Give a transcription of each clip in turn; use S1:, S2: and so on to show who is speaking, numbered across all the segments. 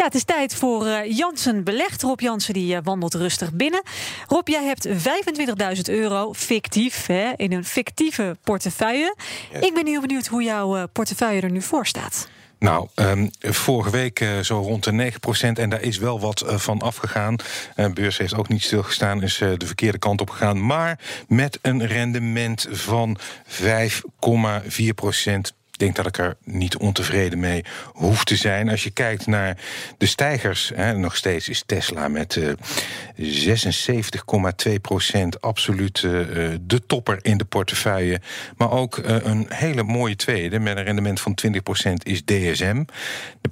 S1: Ja, het is tijd voor uh, Jansen Belegd. Rob Jansen die, uh, wandelt rustig binnen. Rob, jij hebt 25.000 euro fictief hè, in een fictieve portefeuille. Ik ben heel benieuwd hoe jouw uh, portefeuille er nu voor staat.
S2: Nou, um, vorige week uh, zo rond de 9%. En daar is wel wat uh, van afgegaan. De uh, beurs heeft ook niet stilgestaan, is de verkeerde kant op gegaan. Maar met een rendement van 5,4% denk dat ik er niet ontevreden mee hoef te zijn. Als je kijkt naar de stijgers, hè, nog steeds is Tesla met uh, 76,2 procent absoluut uh, de topper in de portefeuille. Maar ook een hele mooie tweede met een rendement van 20 procent is DSM.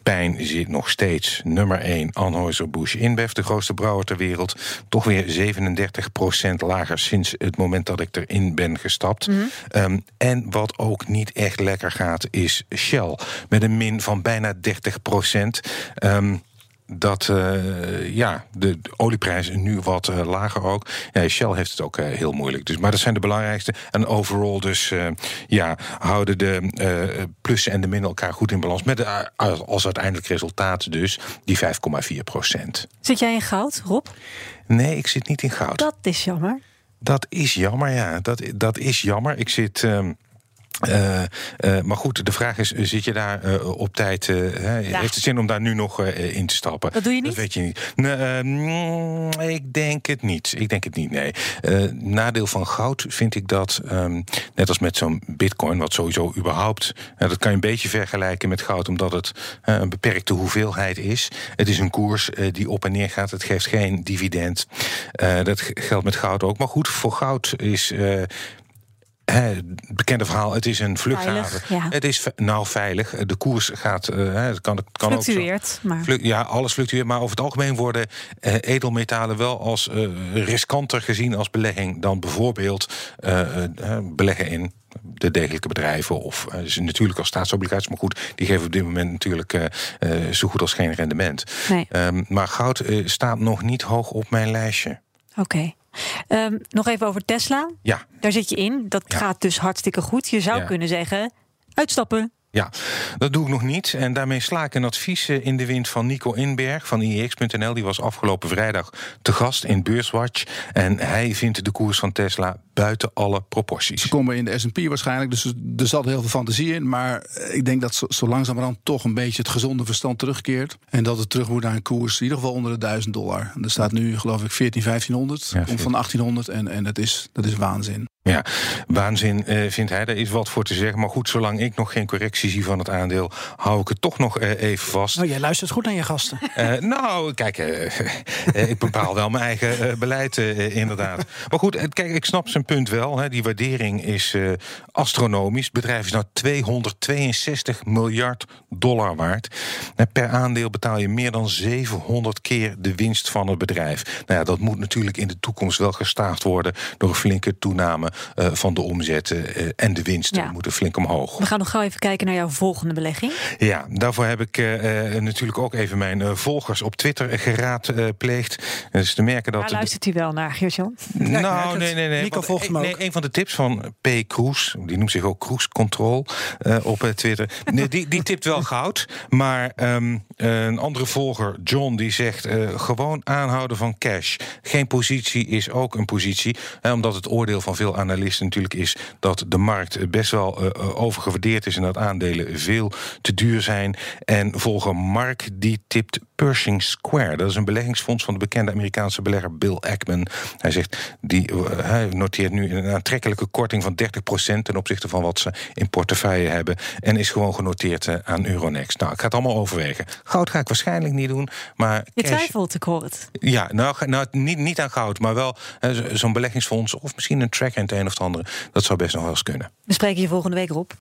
S2: Pijn zit nog steeds nummer 1 Anheuser-Busch InBev, de grootste brouwer ter wereld. Toch weer 37 procent lager sinds het moment dat ik erin ben gestapt. Mm -hmm. um, en wat ook niet echt lekker gaat is Shell. Met een min van bijna 30 procent. Um, dat uh, ja, de, olieprijs nu wat uh, lager ook. Ja, Shell heeft het ook uh, heel moeilijk. Dus, maar dat zijn de belangrijkste. En overal dus ja, houden de plussen en de minnen elkaar goed in balans. Met de, als uiteindelijk resultaat dus die 5,4 procent.
S1: Zit jij in goud, Rob?
S2: Nee, ik zit niet in goud.
S1: Dat is jammer.
S2: Dat is jammer, ja. Dat, dat is jammer. Ik zit... Um, uh, uh, maar goed, de vraag is: zit je daar uh, op tijd? Ja. Heeft het zin om daar nu nog in te stappen?
S1: Dat doe je niet?
S2: Dat weet je niet. Nee, mm, ik denk het niet. Ik denk het niet, nee. nadeel van goud vind ik dat, um, net als met zo'n bitcoin, wat sowieso überhaupt... dat kan je een beetje vergelijken met goud, omdat het een beperkte hoeveelheid is. Het is een koers die op en neer gaat. Het geeft geen dividend. dat geldt met goud ook. Maar goed, voor goud is het bekende verhaal, het is een vluchthaven.
S1: Ja.
S2: Het is nou veilig. De koers gaat. Uh, het kan, het kan
S1: fluctueert.
S2: Ook zo,
S1: maar.
S2: Ja, alles fluctueert. Maar over het algemeen worden uh, edelmetalen wel als uh, riskanter gezien als belegging dan bijvoorbeeld beleggen in de degelijke bedrijven of dus natuurlijk als staatsobligaties. Maar goed, die geven op dit moment natuurlijk zo goed als geen rendement.
S1: Nee.
S2: Um, maar goud staat nog niet hoog op mijn lijstje.
S1: Oké. Okay. Um, nog even over Tesla.
S2: Ja.
S1: Daar zit je in. Dat
S2: ja.
S1: gaat dus hartstikke goed. Je zou
S2: ja.
S1: kunnen zeggen: uitstappen.
S2: Ja, dat doe ik nog niet. En daarmee sla ik een advies in de wind van Nico Inberg van IEX.nl. Die was afgelopen vrijdag te gast in Beurswatch. En hij vindt de koers van Tesla buiten alle proporties.
S3: Ze komen in de S&P waarschijnlijk, dus er zat heel veel fantasie in. Maar ik denk dat zo, zo langzamerhand toch een beetje het gezonde verstand terugkeert. En dat het terug moet naar een koers in ieder geval onder de 1000 dollar. En er staat nu geloof ik 14, 1500.
S2: Ja,
S3: komt van 1800 en, en dat, is, dat is waanzin.
S2: Ja, waanzin uh, vindt hij. Daar is wat voor te zeggen. Maar goed, zolang ik nog geen correctie zie van het aandeel, hou ik het toch nog uh, even vast.
S4: Oh, jij luistert goed naar je gasten.
S2: Uh, nou, kijk, ik bepaal wel mijn eigen beleid, inderdaad. Maar goed, kijk, ik snap zijn punt wel. Hè. Die waardering is astronomisch. Het bedrijf is nou 262 miljard dollar waard. En per aandeel betaal je meer dan 700 keer de winst van het bedrijf. Nou ja, dat moet natuurlijk in de toekomst wel gestaafd worden door een flinke toename uh, van de omzetten uh, en de winsten ja. moeten flink omhoog.
S1: We gaan nog gauw even kijken naar jouw volgende belegging.
S2: Ja, daarvoor heb ik uh, natuurlijk ook even mijn volgers op Twitter geraadpleegd. Dus te merken dat.
S1: Daar luistert u wel naar, Geert-Jan?
S2: Nou, nee, nee, nee.
S4: Nico
S2: Nee, een van de tips van P. Kroes, die noemt zich ook Kroes Control op Twitter. nee, die, die tipt wel goud. Maar um, een andere volger, John, die zegt gewoon aanhouden van cash. Geen positie is ook een positie. omdat het oordeel van veel analisten natuurlijk is dat de markt best wel uh, overgewaardeerd is en dat aandelen veel te duur zijn. En volger Mark die tipt Pershing Square. Dat is een beleggingsfonds van de bekende Amerikaanse belegger Bill Ackman. Hij zegt, die, uh, hij noteert nu een aantrekkelijke korting van 30% ten opzichte van wat ze in portefeuille hebben. En is gewoon genoteerd uh, aan Euronext. Nou, ik ga het allemaal overwegen. Goud ga ik waarschijnlijk niet doen. Maar
S1: Je cash... twijfelt, ik hoor het.
S2: Ja, nou, nou niet, niet aan goud, maar wel uh, zo'n beleggingsfonds of misschien een tracker in het een of het andere. Dat zou best nog wel eens kunnen.
S1: We spreken je volgende week, Rob.